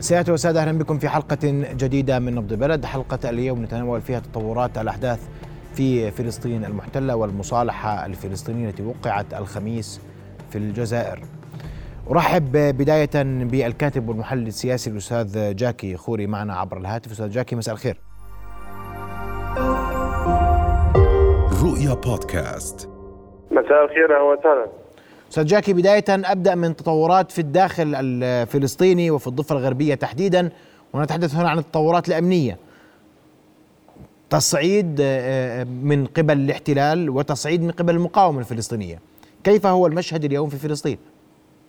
سيادة وسادة أهلا بكم في حلقة جديدة من نبض بلد. حلقة اليوم نتناول فيها تطورات الأحداث في فلسطين المحتلة والمصالحة الفلسطينية التي وقعت الخميس في الجزائر. أرحب بداية بالكاتب والمحلل السياسي الأستاذ جاكي خوري معنا عبر الهاتف. أستاذ جاكي مساء الخير. رؤيا بودكاست. مساء الخير أهلا وسهلا. أستاذ جاكي بداية. أبدأ من تطورات في الداخل الفلسطيني وفي الضفة الغربية تحديدا ونتحدث هنا عن التطورات الأمنية. تصعيد آه، من قبل الاحتلال وتصعيد من قبل المقاومة الفلسطينية. كيف هو المشهد اليوم في فلسطين؟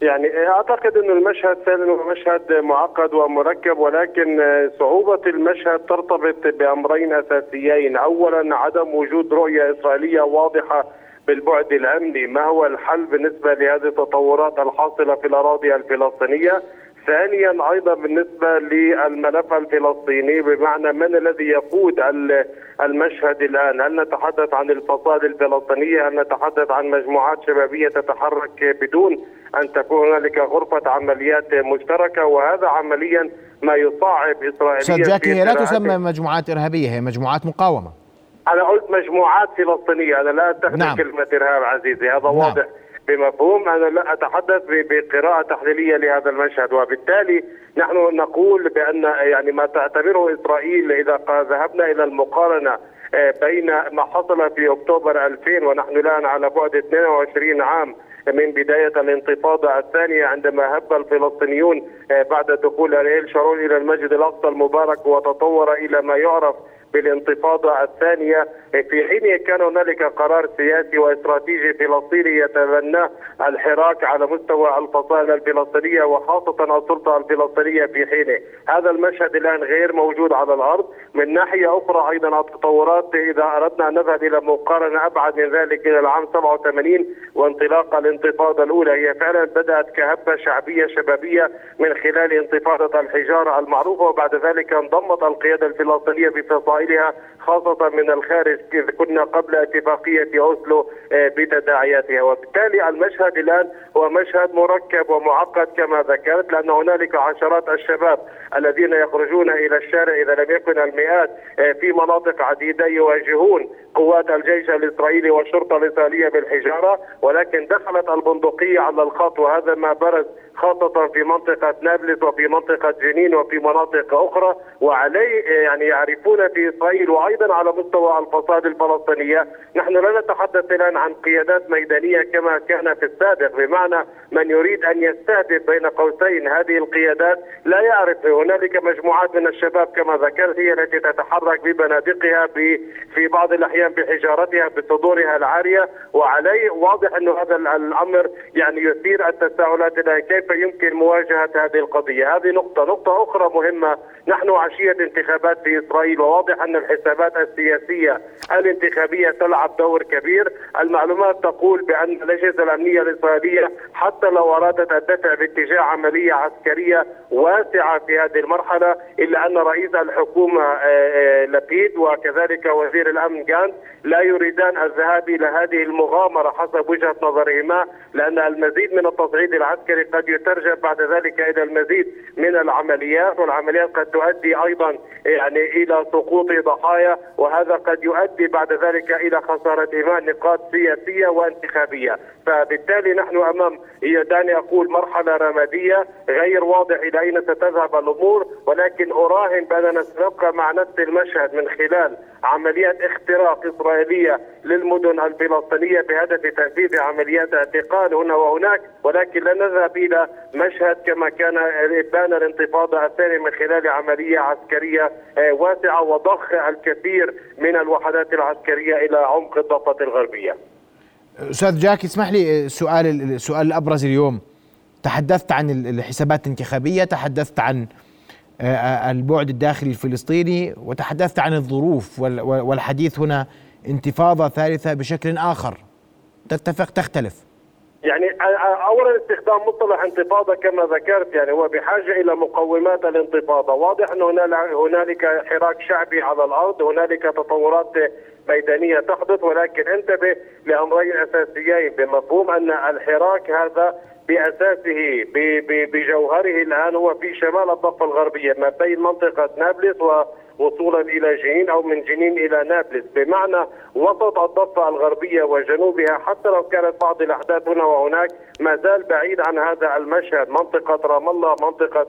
يعني أعتقد انه المشهد فعلا هو مشهد معقد ومركب ولكن صعوبة المشهد ترتبط بأمرين أساسيين، اولا عدم وجود رؤية إسرائيلية واضحة بالبعد الأمني، ما هو الحل بالنسبة لهذه التطورات الحاصلة في الأراضي الفلسطينية؟ ثانيا أيضا بالنسبة للملف الفلسطيني بمعنى من الذي يقود المشهد الآن؟ هل نتحدث عن الفصائل الفلسطينية؟ هل نتحدث عن مجموعات شبابية تتحرك بدون أن تكون هنالك غرفة عمليات مشتركة وهذا عمليا ما يصعب اسرائيل أستاذ جاكي هي لا تسمى مجموعات إرهابية هي مجموعات مقاومة أنا قلت مجموعات فلسطينية أنا لا استخدم نعم. كلمة إرهاب عزيزي هذا نعم. واضح بمفهوم أنا لا أتحدث بقراءة تحليلية لهذا المشهد وبالتالي نحن نقول بأن يعني ما تعتبره إسرائيل إذا ذهبنا إلى المقارنة آه، بين ما حصل في أكتوبر 2000 ونحن الآن على بعد 22 عام من بداية الانتفاضة الثانية عندما هب الفلسطينيون آه، بعد دخول ارييل شارون إلى المسجد الأقصى المبارك وتطور إلى ما يعرف بالانتفاضة الثانية في حين كان هنالك قرار سياسي واستراتيجي فلسطيني يتبناه الحراك على مستوى الفصائل الفلسطينية وخاصة السلطة الفلسطينية في حينه. هذا المشهد الآن غير موجود على الأرض. من ناحية أخرى أيضا التطورات إذا أردنا أن نذهب إلى مقارنة أبعد من ذلك إلى العام 87 وانطلاق الانتفاضة الأولى. هي فعلا بدأت كهبة شعبية شبابية من خلال انتفاضة الحجارة المعروفة وبعد ذلك انضمت القيادة الفلسطينية بفصائلها خاصة من الخارج إذ كنا قبل اتفاقية أوسلو آه، بتداعياتها. وبالتالي المشهد الآن هو مشهد مركب ومعقد كما ذكرت لأن هنالك عشرات الشباب الذين يخرجون إلى الشارع إذا لم يكن المئات آه، في مناطق عديدة يواجهون قوات الجيش الإسرائيلي والشرطة الإسرائيلية بالحجارة. ولكن دخلت البندقية على الخط وهذا ما برز خاصة في منطقة نابلس وفي منطقة جنين وفي مناطق أخرى. وعليه آه، يعني يعرفون في إسرائيل وأيضا على مستوى الفصائل الفلسطينية. نحن لا نتحدث الآن عن قيادات ميدانية كما كان في السابق. بمعنى من يريد أن يستهدف بين قوسين هذه القيادات لا يعرف هنالك مجموعات من الشباب كما ذكرت هي التي تتحرك ببنادقها في بعض الأحيان بحجارتها بصدورها العارية وعليه واضح أن هذا ال- الأمر يعني يثير التساؤلات الآن كيف يمكن مواجهة هذه القضية. هذه نقطة. نقطة أخرى مهمة. نحن عشية انتخابات في إسرائيل وواضح أن الحسابات السياسية الانتخابية تلعب دور كبير. المعلومات تقول بأن الأجهزة الأمنية الإسرائيلية حتى لو أرادت الدفع باتجاه عملية عسكرية واسعة في هذه المرحلة إلا أن رئيس الحكومة آه، آه، لبيد وكذلك وزير الأمن جانت لا يريدان الذهاب إلى هذه المغامرة حسب وجهة نظرهما لأن المزيد من التصعيد العسكري قد يترجم بعد ذلك إلى المزيد من العمليات والعمليات قد تؤدي أيضا يعني إلى سقوط ضحايا وهذا قد يؤدي بعد ذلك إلى خسارتهما نقاط سياسية وانتخابية. فبالتالي نحن أمام هي دعني أقول مرحلة رمادية غير واضح إلى أين ستذهب الأمور ولكن أراهن بأننا سنبقى مع نفس المشهد من خلال عمليات اختراق إسرائيلية للمدن الفلسطينية بهدف تنفيذ عمليات اعتقال هنا وهناك ولكن لا نذهب إلى مشهد كما كان إبان الانتفاضة الثانية من خلال عملية عسكرية آه، واسعة وضخ الكثير من الوحدات العسكرية إلى عمق الضفة الغربية. أستاذ جاكي اسمح لي السؤال السؤال الأبرز اليوم. تحدثت عن الحسابات الانتخابية تحدثت عن آه، البعد الداخلي الفلسطيني وتحدثت عن الظروف وال- والحديث هنا انتفاضة ثالثة بشكل آخر. تتفق تختلف. يعني اولا استخدام مصطلح انتفاضة كما ذكرت يعني هو بحاجة إلى مقومات الانتفاضة، واضح هنال- هنالك حراك شعبي على الأرض، هنالك تطورات ميدانية تحدث ولكن انتبه لأمرين أساسيين بمفهوم أن الحراك هذا بأساسه بجوهره الآن هو في شمال الضفة الغربية ما بين منطقة نابلس و وصولا إلى جنين أو من جنين إلى نابلس. بمعنى وسط الضفة الغربية وجنوبها حتى لو كانت بعض الأحداث هنا وهناك ما زال بعيد عن هذا المشهد. منطقة رام الله منطقة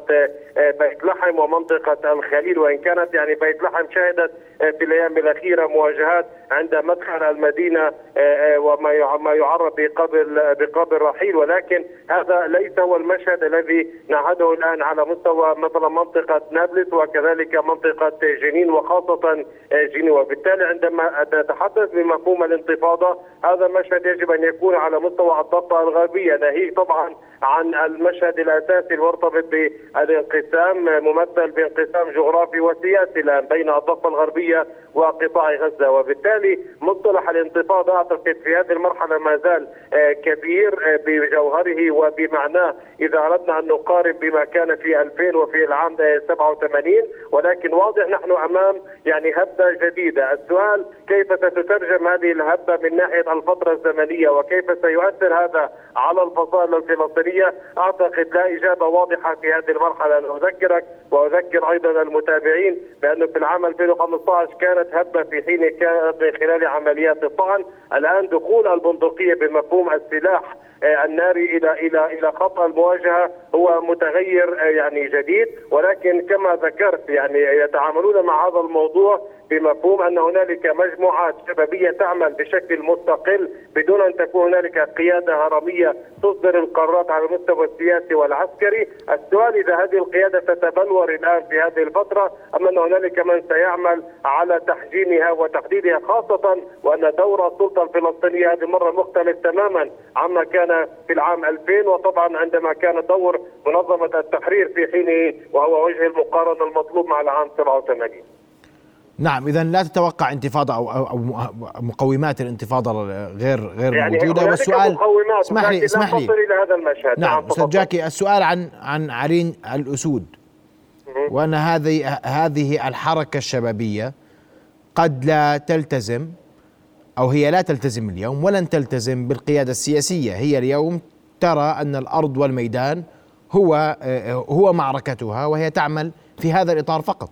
آه، بيت لحم ومنطقة الخليل. وإن كانت يعني بيت لحم شهدت آه، في الأيام الأخيرة مواجهات عند مدخل المدينة آه، وما ما يعرف بقبر بقبر رحيل. ولكن هذا ليس هو المشهد الذي نعهده الآن على مستوى مثلا منطقة نابلس وكذلك منطقة جنين وخاصة جنين وبالتالي عندما نتحدث بمفهوم الانتفاضة. هذا مشهد يجب أن يكون على مستوى الضفة الغربية. ناهيك طبعا عن المشهد الأساسي المرتبط بالانقسام ممثل بانقسام جغرافي وسياسي الآن بين الضفة الغربية وقطاع غزة. وبالتالي مصطلح الانتفاضة أعتقد في هذه المرحلة ما زال آه، كبير آه، بجوهره وبمعناه. إذا أردنا أن نقارن بما كان في 2000 وفي العام 87 ولكن واضح نحن أمام يعني هبة جديدة، السؤال كيف ستترجم هذه الهبة من ناحية الفترة الزمنية وكيف سيؤثر هذا على الفصائل الفلسطينية؟ أعتقد لا إجابة واضحة في هذه المرحلة، أنا أذكرك وأذكر أيضا المتابعين بأنه في العام 2015 كانت هبة في حين كانت من خلال عمليات الطعن، الآن دخول البندقية بمفهوم السلاح آه، الناري إلى إلى إلى خط المواجهة هو متغير آه، يعني جديد. ولكن كما ذكرت يعني يتعاملون مع هذا الموضوع بمفهوم أن هنالك مجموعات شبابية تعمل بشكل مستقل بدون أن تكون هنالك قيادة هرمية تصدر القرارات على المستوى السياسي والعسكري، السؤال إذا هذه القيادة تتبلور الآن في هذه الفترة أم أن هنالك من سيعمل على تحجيمها وتحديدها خاصة وأن دور السلطة الفلسطينية هذه المره مختلف تماما عما كان في العام 2000 وطبعا عندما كان دور منظمة التحرير في حينه وهو وجه المقارنة المطلوب مع العام 87 نعم اذا لا تتوقع انتفاضة أو أو مقومات الانتفاضة غير غير يعني موجودة. والسؤال اسمح لي اسمح لي. إلى هذا المشهد. نعم, نعم أستاذ جاكي السؤال عن عن عرين الأسود. وأن هذه هذه الحركة الشبابية قد لا تلتزم أو هي لا تلتزم اليوم ولن تلتزم بالقيادة السياسية. هي اليوم ترى أن الأرض والميدان هو هو معركتها وهي تعمل في هذا الإطار فقط.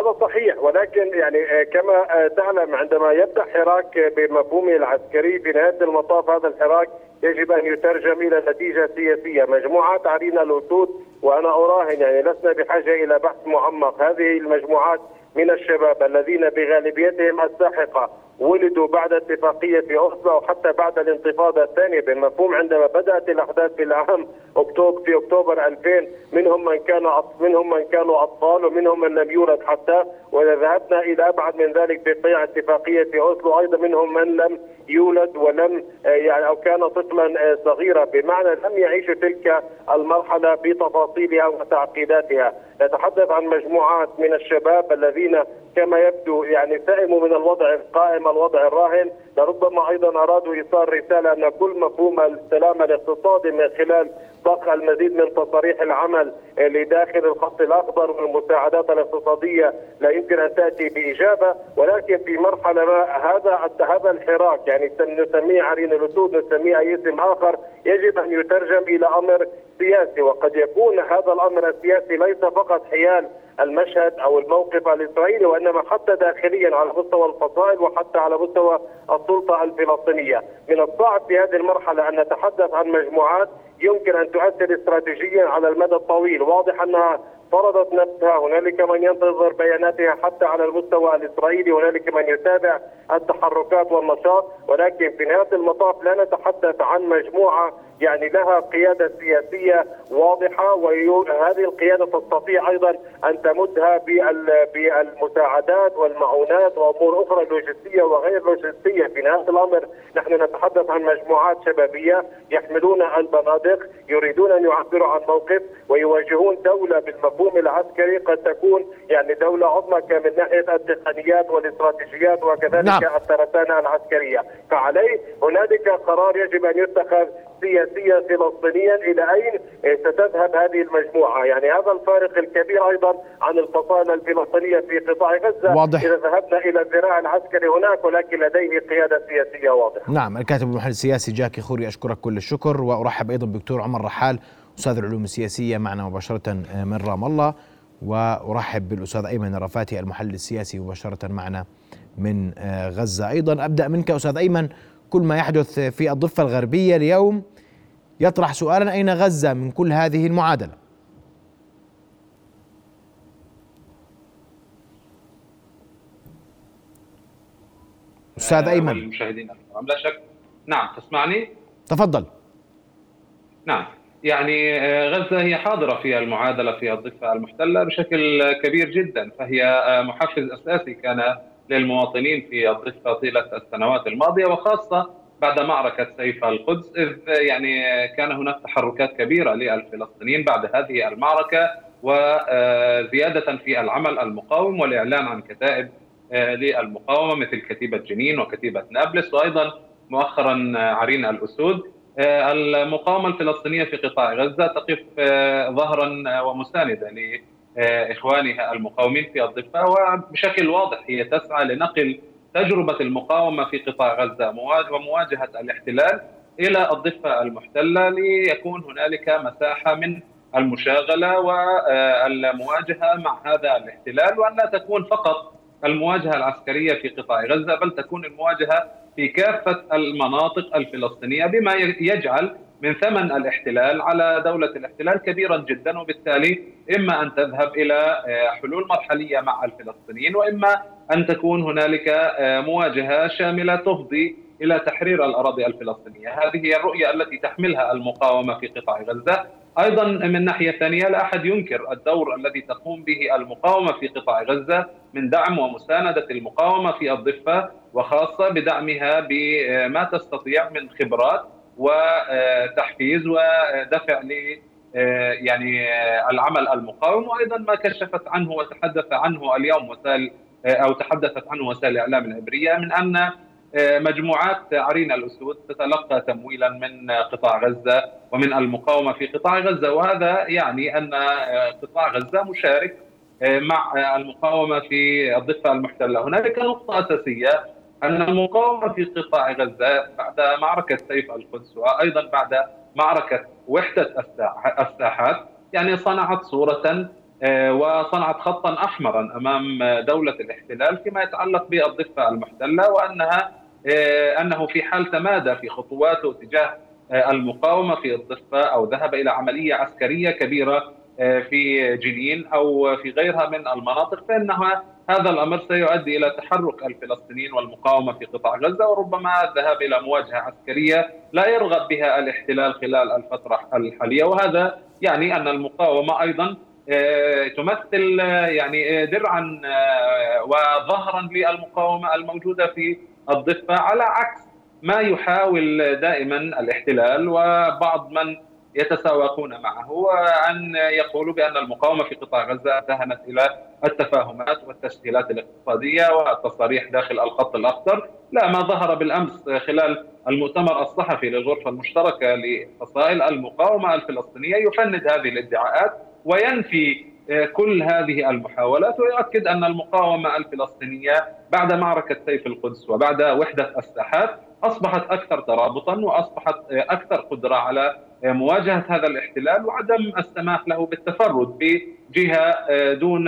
هذا صحيح ولكن يعني آه، كما آه، تعلم عندما يبدأ حراك بمفهومه العسكري في نهاية المطاف هذا الحراك يجب أن يترجم إلى نتيجة سياسية، مجموعات علينا الاسود وأنا أراهن يعني لسنا بحاجة إلى بحث معمق، هذه المجموعات من الشباب الذين بغالبيتهم الساحقة. ولدوا بعد اتفاقية أوسلو أو حتى بعد الانتفاضة الثانية بالمفهوم عندما بدأت الأحداث في العام أكتوبر في أكتوبر 2000 منهم من كانوا منهم من كانوا أطفال ومنهم من لم يولد حتى وإذا ذهبنا إلى أبعد من ذلك بقيع اتفاقية أوسلو أيضا منهم من لم يولد ولم آه، يعني أو كان طفلا آه، صغيرا بمعنى لم يعيش تلك المرحلة بتفاصيلها وتعقيداتها. نتحدث عن مجموعات من الشباب الذين كما يبدو يعني سئموا من الوضع القائم الوضع الراهن. لربما أيضا أرادوا إيصال رسالة أن كل مفهوم السلام الاقتصادي من خلال ضخ المزيد من تصاريح العمل لداخل الخط الأخضر والمساعدات الاقتصادية لا يمكن أن تأتي بإجابة. ولكن في مرحلة ما هذا هذا الحراك يعني نسميه عرين الأسود نسميه أي اسم آخر يجب أن يترجم إلى أمر سياسي. وقد يكون هذا الأمر السياسي ليس فقط حيال المشهد أو الموقف الإسرائيلي وإنما حتى داخليا على مستوى الفصائل وحتى على مستوى السلطة الفلسطينية، من الصعب في هذه المرحلة أن نتحدث عن مجموعات يمكن أن تؤثر استراتيجيا على المدى الطويل، واضح أنها فرضت نفسها. هنالك من ينتظر بياناتها حتى على المستوى الإسرائيلي. هنالك من يتابع التحركات والنشاط. ولكن في نهاية المطاف لا نتحدث عن مجموعة يعني لها قيادة سياسية واضحة وهذه القيادة تستطيع أيضا أن تمدها بالمساعدات والمعونات وأمور أخرى لوجستية وغير لوجستية في نهاية الأمر نحن نتحدث عن مجموعات شبابية يحملون البنادق يريدون أن يعبروا عن موقف ويواجهون دولة بالمفهوم العسكري قد تكون يعني دولة عظمى من ناحية التقنيات والاستراتيجيات وكذلك نعم. الترسانه العسكرية فعليه هنالك قرار يجب أن يتخذ سياسيا فلسطينيا إلى أين ستذهب هذه المجموعة؟ يعني هذا الفارق الكبير أيضا عن الفصائل الفلسطينية في قطاع غزة. واضح. إذا ذهبنا إلى الذراع العسكري هناك ولكن لديه قيادة سياسية واضحة. نعم الكاتب المحلل السياسي جاكي خوري أشكرك كل الشكر. وأرحب أيضا بدكتور عمر رحال أستاذ العلوم السياسية معنا مباشرة من رام الله. وأرحب بالأستاذ أيمن الرفاتي المحلل السياسي مباشرة معنا من غزة. أيضا أبدأ منك أستاذ أيمن. كل ما يحدث في الضفة الغربية اليوم يطرح سؤالا أين غزة من كل هذه المعادلة؟ أستاذ أيمن. المشاهدين الكرام لا شك. نعم تسمعني؟ تفضل. نعم. يعني غزة هي حاضرة في المعادلة في الضفة المحتلة بشكل كبير جدا فهي محفز أساسي كان للمواطنين في الضفة طيلة السنوات الماضية وخاصة بعد معركة سيف القدس إذ يعني كان هناك تحركات كبيرة للفلسطينيين بعد هذه المعركة وزيادة في العمل المقاوم والإعلان عن كتائب للمقاومة مثل كتيبة جنين وكتيبة نابلس وأيضا مؤخرا عرين الأسود. المقاومة الفلسطينية في قطاع غزة تقف ظهرا ومساندة لإخوانها المقاومين في الضفة وبشكل واضح هي تسعى لنقل تجربة المقاومة في قطاع غزة ومواجهة الاحتلال إلى الضفة المحتلة ليكون هنالك مساحة من المشاغلة والمواجهة مع هذا الاحتلال وأن لا تكون فقط المواجهة العسكرية في قطاع غزة بل تكون المواجهة في كافة المناطق الفلسطينية بما يجعل من ثمن الاحتلال على دولة الاحتلال كبيرا جدا وبالتالي إما أن تذهب إلى حلول مرحلية مع الفلسطينيين وإما أن تكون هنالك مواجهة شاملة تفضي إلى تحرير الأراضي الفلسطينية. هذه هي الرؤية التي تحملها المقاومة في قطاع غزة. أيضا من ناحية ثانية لا أحد ينكر الدور الذي تقوم به المقاومة في قطاع غزة من دعم ومساندة المقاومة في الضفة وخاصة بدعمها بما تستطيع من خبرات وتحفيز ودفع ل يعني العمل المقاوم. وأيضا ما كشفت عنه وتحدث عنه اليوم وسائل أو تحدثت عنه وسائل الاعلام العبرية من أن مجموعات عرين الأسود تتلقى تمويلا من قطاع غزة ومن المقاومة في قطاع غزة. وهذا يعني أن قطاع غزة مشارك مع المقاومة في الضفة المحتلة، هنالك نقطة أساسية أن المقاومة في قطاع غزة بعد معركة سيف القدس وأيضا بعد معركة وحدة الساحات يعني صنعت صورة وصنعت خطا احمرا أمام دولة الاحتلال فيما يتعلق بالضفة المحتلة وأنها أنه في حال تمادى في خطواته تجاه المقاومة في الضفة أو ذهب إلى عملية عسكرية كبيرة في جنين أو في غيرها من المناطق فإنها هذا الأمر سيؤدي إلى تحرك الفلسطينيين والمقاومة في قطاع غزة وربما الذهاب إلى مواجهة عسكرية لا يرغب بها الاحتلال خلال الفترة الحالية. وهذا يعني أن المقاومة أيضا تمثل يعني درعا وظهرا للمقاومة الموجودة في الضفة على عكس ما يحاول دائما الاحتلال وبعض من يتساوقون معه أن يقولوا بأن المقاومة في قطاع غزة ذهبت إلى التفاهمات والتسهيلات الاقتصادية والتصاريح داخل الخط الأخضر لا ما ظهر بالأمس خلال المؤتمر الصحفي للغرفة المشتركة لفصائل المقاومة الفلسطينية يفند هذه الادعاءات وينفي كل هذه المحاولات ويؤكد أن المقاومة الفلسطينية بعد معركة سيف القدس وبعد وحدة الساحات أصبحت أكثر ترابطا وأصبحت أكثر قدرة على مواجهة هذا الاحتلال وعدم السماح له بالتفرد بجهة دون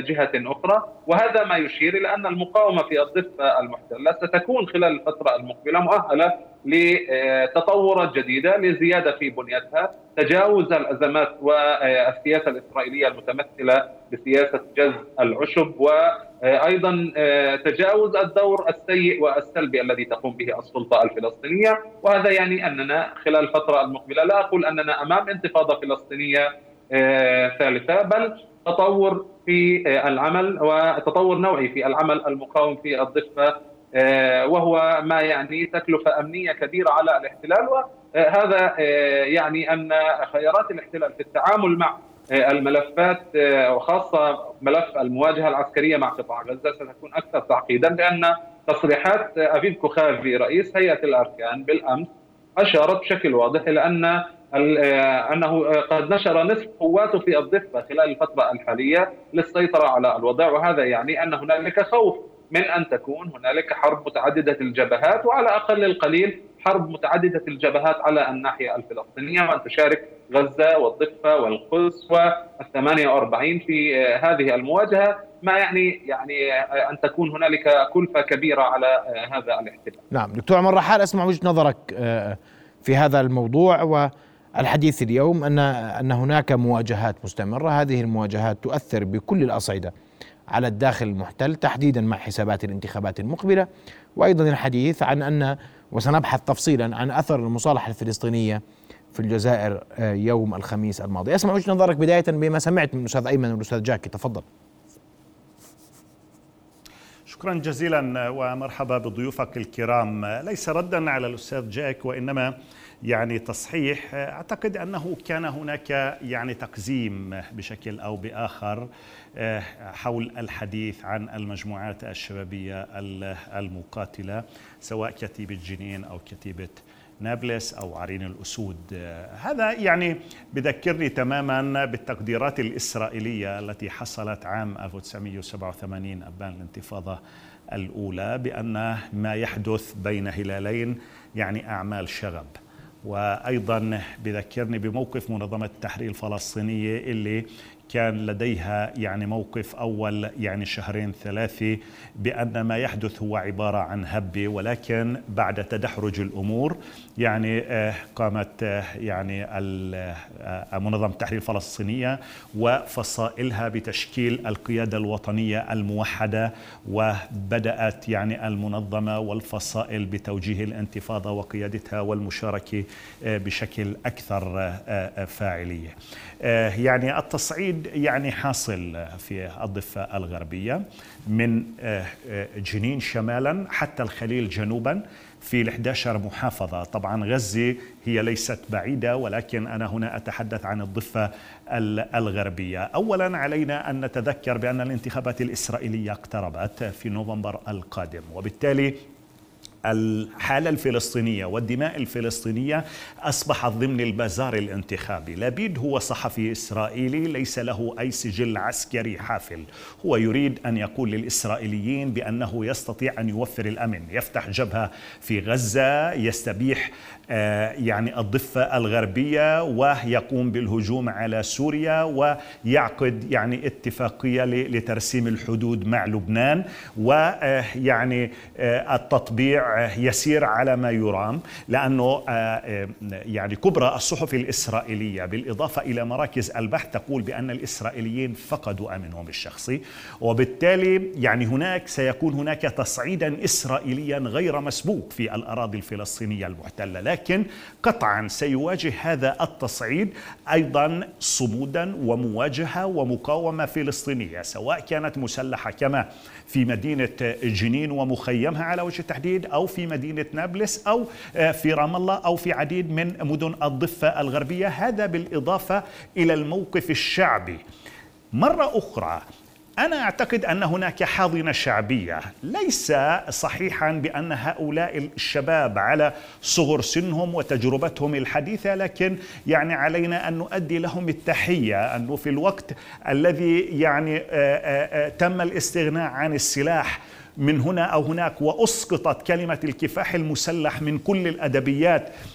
جهة أخرى. وهذا ما يشير إلى أن المقاومة في الضفة المحتلة ستكون خلال الفترة المقبلة مؤهلة لتطورات جديدة لزيادة في بنيتها تجاوز الأزمات والسياسة الإسرائيلية المتمثلة بسياسة جز العشب وأيضا تجاوز الدور السيء والسلبي الذي تقوم به السلطة الفلسطينية. وهذا يعني أننا خلال الفترة المقبلة لا أقول أننا أمام انتفاضة فلسطينية ثالثة بل تطور في العمل وتطور نوعي في العمل المقاوم في الضفة وهو ما يعني تكلفة أمنية كبيرة على الاحتلال وهذا يعني أن خيارات الاحتلال في التعامل مع الملفات وخاصة ملف المواجهة العسكرية مع قطاع غزة ستكون أكثر تعقيدا لأن تصريحات افيف كوخافي رئيس هيئة الأركان بالأمس أشارت بشكل واضح إلى أن أنه قد نشر نصف قواته في الضفة خلال الفترة الحالية للسيطرة على الوضع وهذا يعني أن هنالك خوف من أن تكون هنالك حرب متعددة الجبهات وعلى أقل القليل حرب متعددة الجبهات على الناحية الفلسطينية وأن تشارك غزة والضفة والقدس وال 48 في هذه المواجهة ما يعني يعني أن تكون هنالك كلفة كبيرة على هذا الاحتلال. نعم. دكتور عمر رحال أسمع وجهة نظرك آه، في هذا الموضوع والحديث اليوم أن أن هناك مواجهات مستمرة. هذه المواجهات تؤثر بكل الأصعدة على الداخل المحتل تحديدا مع حسابات الانتخابات المقبلة. وأيضا الحديث عن أن وسنبحث تفصيلا عن أثر المصالحة الفلسطينية في الجزائر آه، يوم الخميس الماضي. أسمع وجهة نظرك بداية بما سمعت من الاستاذ أيمن والأستاذ جاكي. تفضل. شكرا جزيلا ومرحبا بضيوفك الكرام. ليس ردا على الأستاذ جاك وإنما يعني تصحيح أعتقد أنه كان هناك يعني تقزيم بشكل أو بآخر. آه، حول الحديث عن المجموعات الشبابية المقاتلة سواء كتيبة جنين أو كتيبة نابلس أو عرين الأسود. آه، هذا يعني بذكرني تماما بالتقديرات الإسرائيلية التي حصلت عام 1987 أبان الانتفاضة الأولى بأن ما يحدث بين هلالين يعني أعمال شغب. وأيضا بذكرني بموقف منظمة التحرير الفلسطينية اللي كان لديها يعني موقف أول يعني شهرين ثلاثة بأن ما يحدث هو عبارة عن هبة ولكن بعد تدحرج الأمور يعني آه، قامت آه، يعني آه، منظمة التحرير الفلسطينيه وفصائلها بتشكيل القيادة الوطنية الموحدة وبدأت يعني المنظمة والفصائل بتوجيه الانتفاضة وقيادتها والمشاركة بشكل أكثر فاعلية. يعني التصعيد يعني حاصل في الضفة الغربية من جنين شمالا حتى الخليل جنوبا في ال 11 محافظة. طبعا غزة هي ليست بعيدة ولكن أنا هنا أتحدث عن الضفة الغربية. أولا علينا أن نتذكر بأن الانتخابات الإسرائيلية اقتربت في نوفمبر القادم وبالتالي الحالة الفلسطينية والدماء الفلسطينية أصبحت ضمن البازار الانتخابي. لبيد هو صحفي إسرائيلي ليس له أي سجل عسكري حافل. هو يريد أن يقول للإسرائيليين بأنه يستطيع أن يوفر الأمن. يفتح جبهة في غزة يستبيح آه، يعني الضفة الغربية ويقوم بالهجوم على سوريا ويعقد يعني اتفاقية لترسيم الحدود مع لبنان ويعني آه، التطبيع يسير على ما يرام لأنه آه، يعني كبرى الصحف الإسرائيلية. بالإضافة إلى مراكز البحث تقول بأن الإسرائيليين فقدوا أمنهم الشخصي وبالتالي يعني هناك سيكون هناك تصعيدا إسرائيليا غير مسبوق في الأراضي الفلسطينية المحتلة. لكن قطعا سيواجه هذا التصعيد أيضا صمودا ومواجهة ومقاومة فلسطينية سواء كانت مسلحة كما في مدينة جنين ومخيمها على وجه التحديد أو في مدينة نابلس أو في رام الله أو في عديد من مدن الضفة الغربية. هذا بالإضافة إلى الموقف الشعبي. مرة أخرى أنا أعتقد أن هناك حاضنة شعبية ليس صحيحا بأن هؤلاء الشباب على صغر سنهم وتجربتهم الحديثة لكن يعني علينا أن نؤدي لهم التحية أنه في الوقت الذي يعني تم الاستغناء عن السلاح من هنا أو هناك وأسقطت كلمة الكفاح المسلح من كل الأدبيات آه، آه، آه،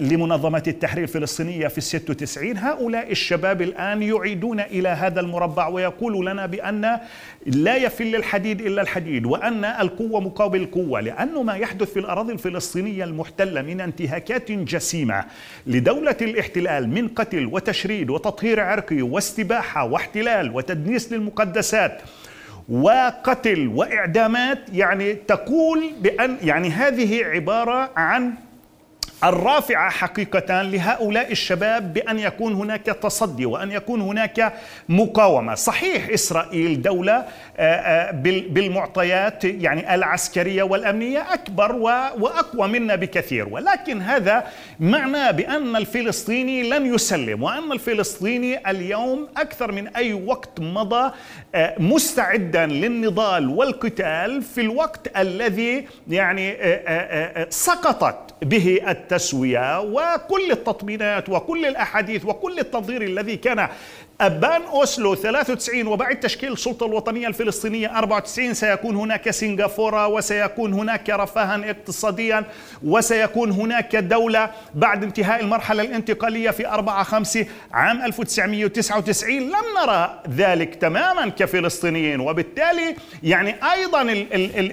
لمنظمة التحرير الفلسطينية في الست وتسعين. هؤلاء الشباب الآن يعيدون إلى هذا المربع ويقول لنا بأن لا يفل الحديد إلا الحديد وأن القوة مقابل القوة لأنه ما يحدث في الأراضي الفلسطينية المحتلة من انتهاكات جسيمة لدولة الاحتلال من قتل وتشريد وتطهير عرقي واستباحة واحتلال وتدنيس للمقدسات وقتل وإعدامات يعني تقول بأن يعني هذه عبارة عن الرافعة حقيقه لهؤلاء الشباب بأن يكون هناك تصدي وأن يكون هناك مقاومة، صحيح إسرائيل دولة آه، آه، بالمعطيات يعني العسكرية والأمنية أكبر وأقوى منا بكثير، ولكن هذا معناه بأن الفلسطيني لن يسلم وأن الفلسطيني اليوم أكثر من أي وقت مضى آه، مستعدا للنضال والقتال في الوقت الذي يعني سقطت به التسوية وكل التطمينات وكل الأحاديث وكل التنظير الذي كان أبان أوسلو 93 وبعد تشكيل السلطة الوطنية الفلسطينية 94 سيكون هناك سنغافورة وسيكون هناك رفاها اقتصاديا وسيكون هناك دولة بعد انتهاء المرحلة الانتقالية في 4 5 عام 1999 لم نرى ذلك تماما كفلسطينيين وبالتالي يعني أيضا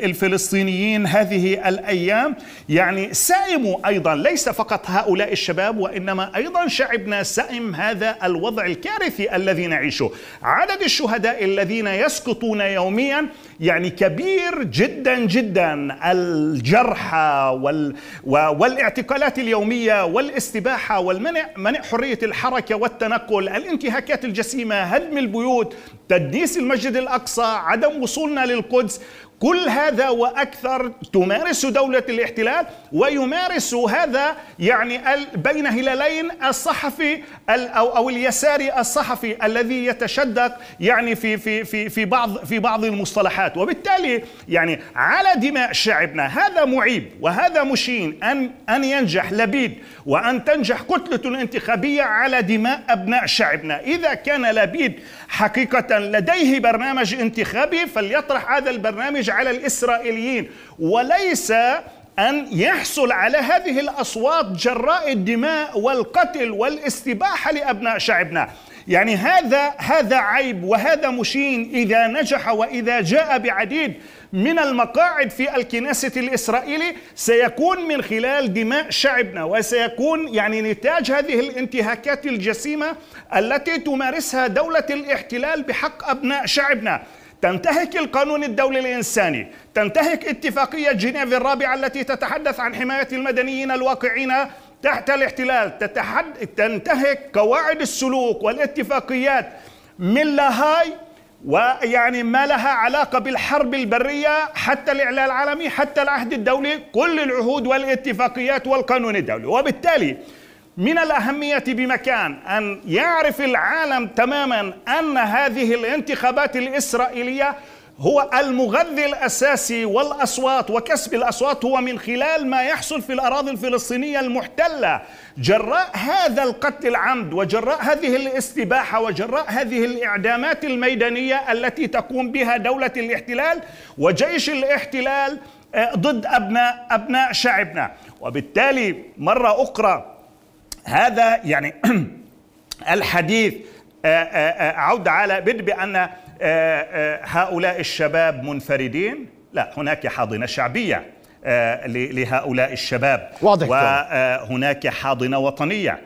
الفلسطينيين هذه الأيام يعني سائموا أيضا ليس فقط هؤلاء الشباب وإنما أيضا شعبنا سئم هذا الوضع الكارثي الذي نعيشه عدد الشهداء الذين يسقطون يوميا يعني كبير جدا جدا. الجرحى وال والاعتقالات اليومية والاستباحة والمنع منع حرية الحركة والتنقل الانتهاكات الجسيمة هدم البيوت تدنيس المسجد الأقصى عدم وصولنا للقدس. كل هذا وأكثر تمارس دولة الاحتلال ويمارس هذا يعني بين هلالين الصحفي أو أو اليساري الصحفي الذي يتشدق يعني في في في في بعض في بعض المصطلحات. وبالتالي يعني على دماء شعبنا هذا معيب وهذا مشين ان أن ينجح لبيد وأن تنجح كتلة انتخابية على دماء أبناء شعبنا. إذا كان لبيد حقيقة لديه برنامج انتخابي فليطرح هذا البرنامج على الإسرائيليين وليس أن يحصل على هذه الأصوات جراء الدماء والقتل والاستباحة لأبناء شعبنا. يعني هذا هذا عيب وهذا مشين إذا نجح وإذا جاء بعديد. من المقاعد في الكنيسة الإسرائيلي سيكون من خلال دماء شعبنا وسيكون يعني نتاج هذه الانتهاكات الجسيمة التي تمارسها دولة الاحتلال بحق أبناء شعبنا. تنتهك القانون الدولي الإنساني تنتهك اتفاقية جنيف الرابعة التي تتحدث عن حماية المدنيين الواقعين تحت الاحتلال. تتحد... تنتهك قواعد السلوك والاتفاقيات من لاهاي ويعني ما لها علاقة بالحرب البرية حتى الإعلان العالمي حتى العهد الدولي كل العهود والاتفاقيات والقانون الدولي. وبالتالي من الأهمية بمكان أن يعرف العالم تماما أن هذه الانتخابات الإسرائيلية هو المغذي الأساسي والأصوات وكسب الأصوات هو من خلال ما يحصل في الأراضي الفلسطينية المحتلة. جراء هذا القتل العمد وجراء هذه الاستباحة وجراء هذه الإعدامات الميدانية التي تقوم بها دولة الاحتلال وجيش الاحتلال آه، ضد أبناء أبناء شعبنا. وبالتالي مرة أخرى هذا يعني الحديث آه، آه، عود على بدء آه، هؤلاء الشباب منفردين؟ لا هناك حاضنة شعبية آه، لهؤلاء الشباب. واضح وهناك حاضنة وطنية.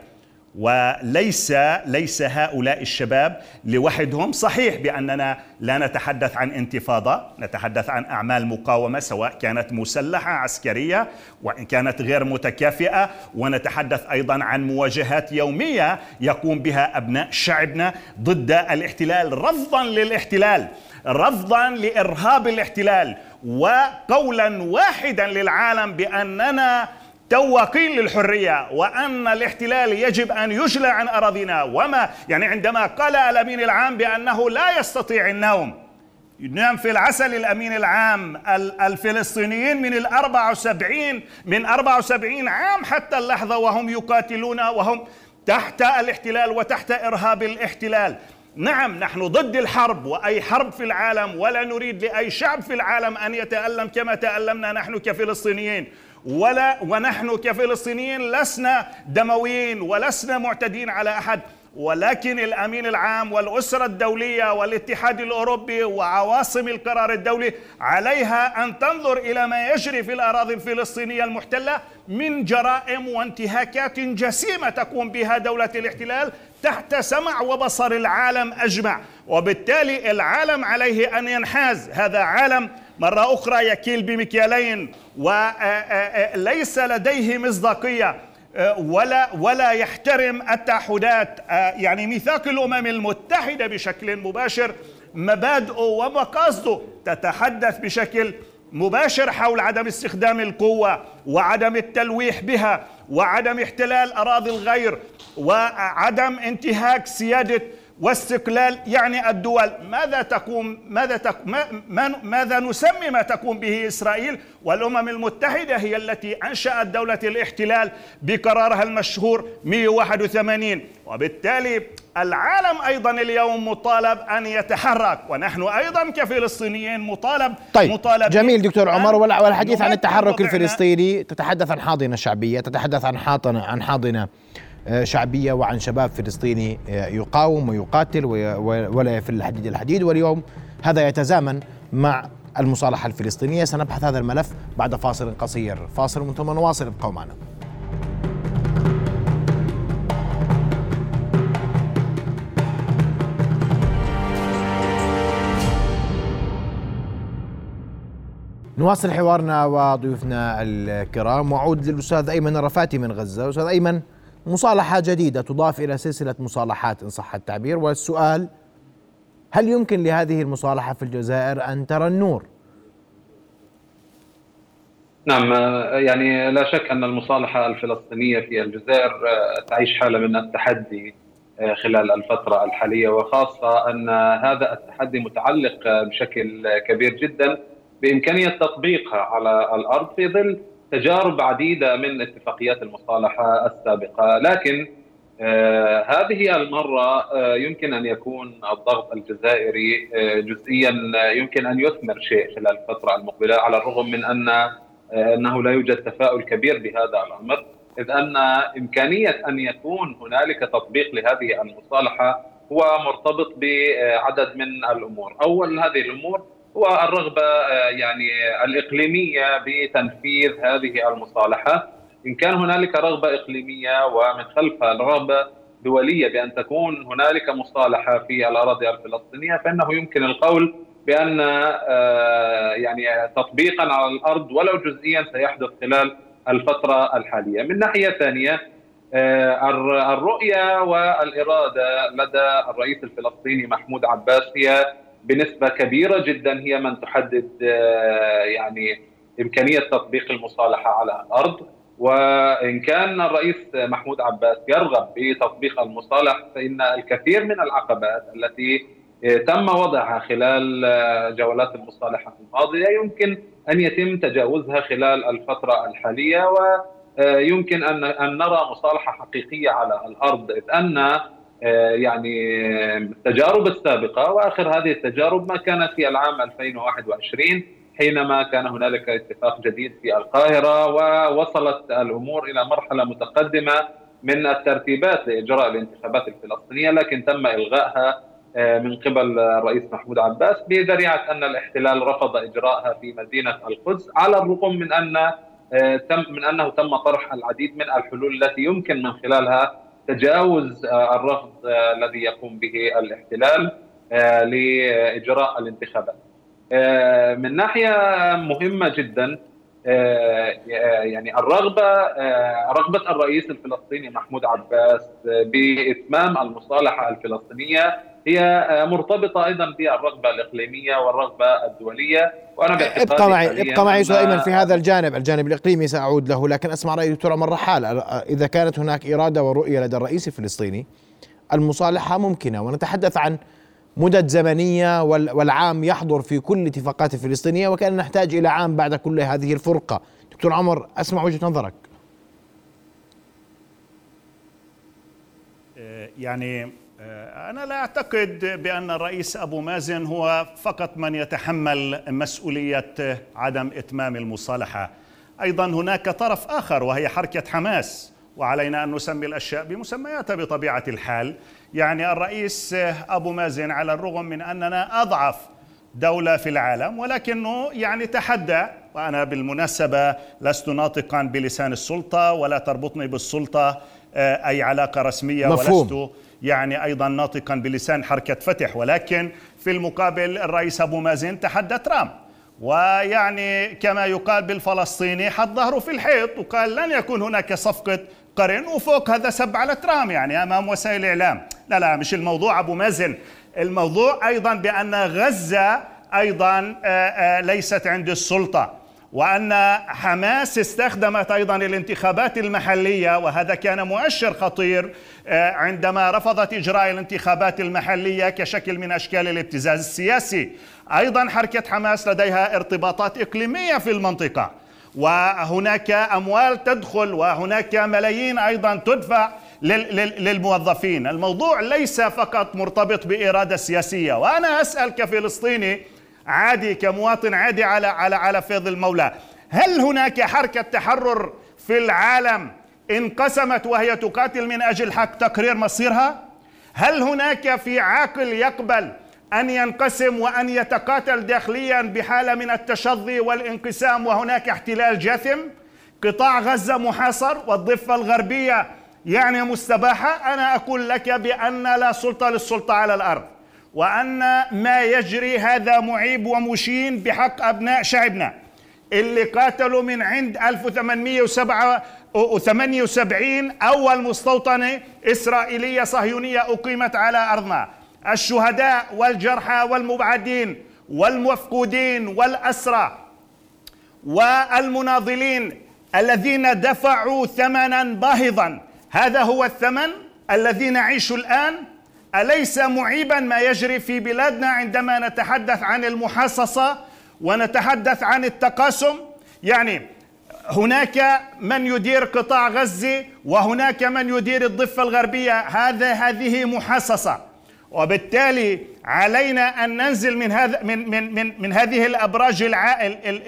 وليس ليس هؤلاء الشباب لوحدهم. صحيح بأننا لا نتحدث عن انتفاضة نتحدث عن أعمال مقاومة سواء كانت مسلحة عسكرية وإن كانت غير متكافئة. ونتحدث أيضا عن مواجهات يومية يقوم بها أبناء شعبنا ضد الاحتلال رفضا للاحتلال رفضا لإرهاب الاحتلال وقولا واحدا للعالم بأننا تواقين للحرية وأن الاحتلال يجب أن يجلى عن أراضينا. وما يعني عندما قال الأمين العام بأنه لا يستطيع النوم ينام في العسل الأمين العام الفلسطينيين من الأربع وسبعين من أربع وسبعين عام حتى اللحظة وهم يقاتلون وهم تحت الاحتلال وتحت إرهاب الاحتلال. نعم نحن ضد الحرب وأي حرب في العالم ولا نريد لأي شعب في العالم أن يتألم كما تألمنا نحن كفلسطينيين. ولا ونحن كفلسطينيين لسنا دمويين ولسنا معتدين على أحد. ولكن الأمين العام والأسرة الدولية والاتحاد الأوروبي وعواصم القرار الدولي عليها أن تنظر إلى ما يجري في الأراضي الفلسطينية المحتلة من جرائم وانتهاكات جسيمة تقوم بها دولة الاحتلال تحت سمع وبصر العالم أجمع. وبالتالي العالم عليه أن ينحاز. هذا عالم مرة أخرى يكيل بمكيالين وليس لديه مصداقية ولا ولا يحترم التعهدات يعني ميثاق الأمم المتحدة بشكل مباشر مبادئه ومقاصده تتحدث بشكل مباشر حول عدم استخدام القوة وعدم التلويح بها وعدم احتلال أراضي الغير وعدم انتهاك سيادة واستقلال يعني الدول. ماذا تقوم ماذا تقوم ما ماذا نسمي ما تقوم به إسرائيل؟ والأمم المتحدة هي التي أنشأت دولة الاحتلال بقرارها المشهور 181 وبالتالي العالم أيضا اليوم مطالب أن يتحرك. ونحن أيضا كفلسطينيين مطالب طيب مطالب جميل دكتور عمر والحديث عن التحرك الفلسطيني تتحدث عن حاضنة شعبية تتحدث عن حاضنه عن حاضنة. آه، شعبية وعن شباب فلسطيني آه، يقاوم ويقاتل ولا يفل الحديد الحديد. واليوم هذا يتزامن مع المصالحة الفلسطينية. سنبحث هذا الملف بعد فاصل قصير. فاصل ثم نواصل. ابقوا معنا. نواصل حوارنا وضيوفنا الكرام. وعود للأستاذ أيمن الرفاتي من غزة. أستاذ أيمن مصالحة جديدة تضاف إلى سلسلة مصالحات إن صح التعبير والسؤال هل يمكن لهذه المصالحة في الجزائر أن ترى النور؟ نعم يعني لا شك أن المصالحة الفلسطينية في الجزائر تعيش حالة من التحدي خلال الفترة الحالية وخاصة أن هذا التحدي متعلق بشكل كبير جدا بإمكانية تطبيقها على الأرض في ظل تجارب عديدة من اتفاقيات المصالحة السابقة. لكن آه هذه المرة آه يمكن أن يكون الضغط الجزائري آه جزئيا يمكن أن يثمر شيء خلال الفترة المقبلة على الرغم من آه، أنه لا يوجد تفاؤل كبير بهذا الأمر إذ أن إمكانية أن يكون هنالك تطبيق لهذه المصالحة هو مرتبط بعدد من الأمور، أول هذه الأمور والرغبة آه، يعني الإقليمية بتنفيذ هذه المصالحة إن كان هنالك رغبة إقليمية ومن خلفها رغبه دولية بأن تكون هنالك مصالحة في الأراضي الفلسطينية فإنه يمكن القول بأن آه، يعني تطبيقا على الأرض ولو جزئيا سيحدث خلال الفترة الحالية. من ناحية ثانية آه، الرؤية والإرادة لدى الرئيس الفلسطيني محمود عباس هي بنسبة كبيرة جدا هي من تحدد آه، يعني إمكانية تطبيق المصالحة على الأرض. وإن كان الرئيس محمود عباس يرغب بتطبيق المصالح فإن الكثير من العقبات التي آه، تم وضعها خلال آه، جولات المصالحة الماضية يمكن أن يتم تجاوزها خلال الفترة الحالية. ويمكن أن أن نرى مصالحة حقيقية على الأرض إذ أن يعني التجارب السابقة وآخر هذه التجارب ما كانت في العام 2021 حينما كان هنالك اتفاق جديد في القاهرة ووصلت الأمور إلى مرحلة متقدمة من الترتيبات لإجراء الانتخابات الفلسطينية لكن تم إلغائها آه، من قبل الرئيس محمود عباس بذريعه أن الاحتلال رفض إجراءها في مدينة القدس على الرغم من أن آه، تم من أنه تم طرح العديد من الحلول التي يمكن من خلالها تجاوز آه، الرفض آه، الذي يقوم به الاحتلال آه، لإجراء الانتخابات. من ناحية مهمة جدا يعني الرغبة رغبة الرئيس الفلسطيني محمود عباس بإتمام المصالحة الفلسطينية هي مرتبطة أيضا بالرغبة الإقليمية والرغبة الدولية وأنا ابقى معي ابقى معي ايمن في هذا الجانب. الجانب الإقليمي سأعود له لكن أسمع رأي دكتور عمر رحال إذا كانت هناك إرادة ورؤية لدى الرئيس الفلسطيني المصالحة ممكنة. ونتحدث عن مدد زمنية والعام يحضر في كل اتفاقات الفلسطينية وكأن نحتاج إلى عام بعد كل هذه الفرقة. دكتور عمر أسمع وجهة نظرك. يعني أنا لا أعتقد بأن الرئيس أبو مازن هو فقط من يتحمل مسؤولية عدم إتمام المصالحة أيضا هناك طرف آخر وهي حركة حماس وعلينا أن نسمي الأشياء بمسمياتها بطبيعة الحال يعني الرئيس أبو مازن على الرغم من أننا أضعف دولة في العالم ولكنه يعني تحدى وأنا بالمناسبة لست ناطقا بلسان السلطة ولا تربطني بالسلطة آه، أي علاقة رسمية مفهوم. ولست يعني أيضا ناطقا بلسان حركة فتح ولكن في المقابل الرئيس أبو مازن تحدى ترامب. ويعني كما يقال بالفلسطيني حط ظهره في الحيط وقال لن يكون هناك صفقة قرن وفوق هذا سب على ترامب يعني أمام وسائل الاعلام لا لا مش الموضوع أبو مازن. الموضوع أيضا بأن غزة أيضا آه، آه، ليست عند السلطة. وأن حماس استخدمت أيضا الانتخابات المحلية وهذا كان مؤشر خطير آه، عندما رفضت إجراء الانتخابات المحلية كشكل من أشكال الابتزاز السياسي. أيضا حركة حماس لديها ارتباطات إقليمية في المنطقة وهناك أموال تدخل وهناك ملايين أيضا تدفع للموظفين. الموضوع ليس فقط مرتبط بإرادة سياسية. وأنا اسال كفلسطيني عادي كمواطن عادي على على على فيض المولى. هل هناك حركة تحرر في العالم انقسمت وهي تقاتل من أجل حق تقرير مصيرها؟ هل هناك في عاقل يقبل أن ينقسم وأن يتقاتل داخليا بحالة من التشظي والانقسام وهناك احتلال جاثم؟ قطاع غزة محاصر والضفة الغربية يعني مستباحة. أنا أقول لك بأن لا سلطة للسلطة على الأرض. وأن ما يجري هذا معيب ومشين بحق أبناء شعبنا. اللي قاتلوا من عند 1878 أول مستوطنه إسرائيلية صهيونية أقيمت على أرضنا. الشهداء والجرحى والمبعدين والمفقودين والأسرى والمناضلين الذين دفعوا ثمنا باهظا. هذا هو الثمن الذي نعيش الآن أليس معيبا ما يجري في بلادنا عندما نتحدث عن المحاصصة ونتحدث عن التقاسم؟ يعني هناك من يدير قطاع غزة وهناك من يدير الضفة الغربية. هذا هذه محاصصة. وبالتالي علينا أن ننزل من هذا من من من, من هذه الأبراج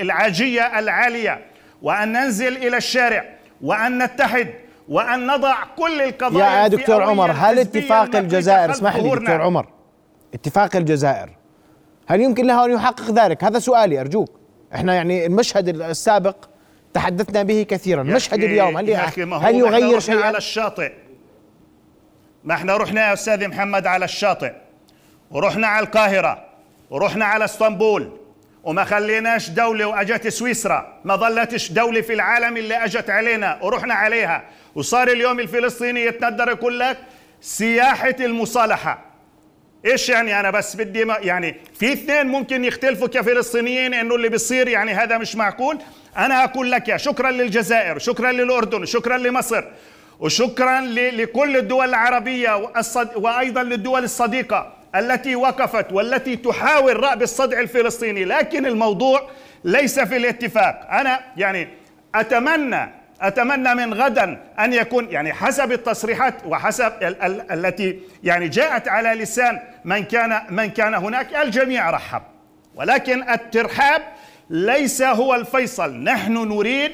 العاجية العالية وأن ننزل إلى الشارع وأن نتحد وأن نضع كل القضايا يا دكتور عمر هل اتفاق الجزائر اسمح لي دكتور عمر. اتفاق الجزائر. هل يمكن له أن يحقق ذلك؟ هذا سؤالي أرجوك. إحنا يعني المشهد السابق تحدثنا به كثيرا. مشهد اليوم هل هل يغير شيئا؟ على الشاطئ. ما إحنا رحنا يا أستاذ محمد على الشاطئ. ورحنا على القاهرة. ورحنا على اسطنبول. وما خليناش دولة وأجت سويسرا. ما ظلتش دولة في العالم اللي أجت علينا ورحنا عليها. وصار اليوم الفلسطيني يتندر يقول لك سياحة المصالحة. إيش يعني أنا بس بدي ما يعني في اثنين ممكن يختلفوا كفلسطينيين إنه اللي بيصير يعني هذا مش معقول. أنا أقول لك شكرا للجزائر شكرا للأردن شكرا لمصر وشكرا لكل الدول العربية وأيضا للدول الصديقة. التي وقفت والتي تحاول رأب الصدع الفلسطيني لكن الموضوع ليس في الاتفاق. أنا يعني أتمنى أتمنى من غدا أن يكون يعني حسب التصريحات وحسب ال- ال- التي يعني جاءت على لسان من كان من كان هناك الجميع رحب. ولكن الترحاب ليس هو الفيصل. نحن نريد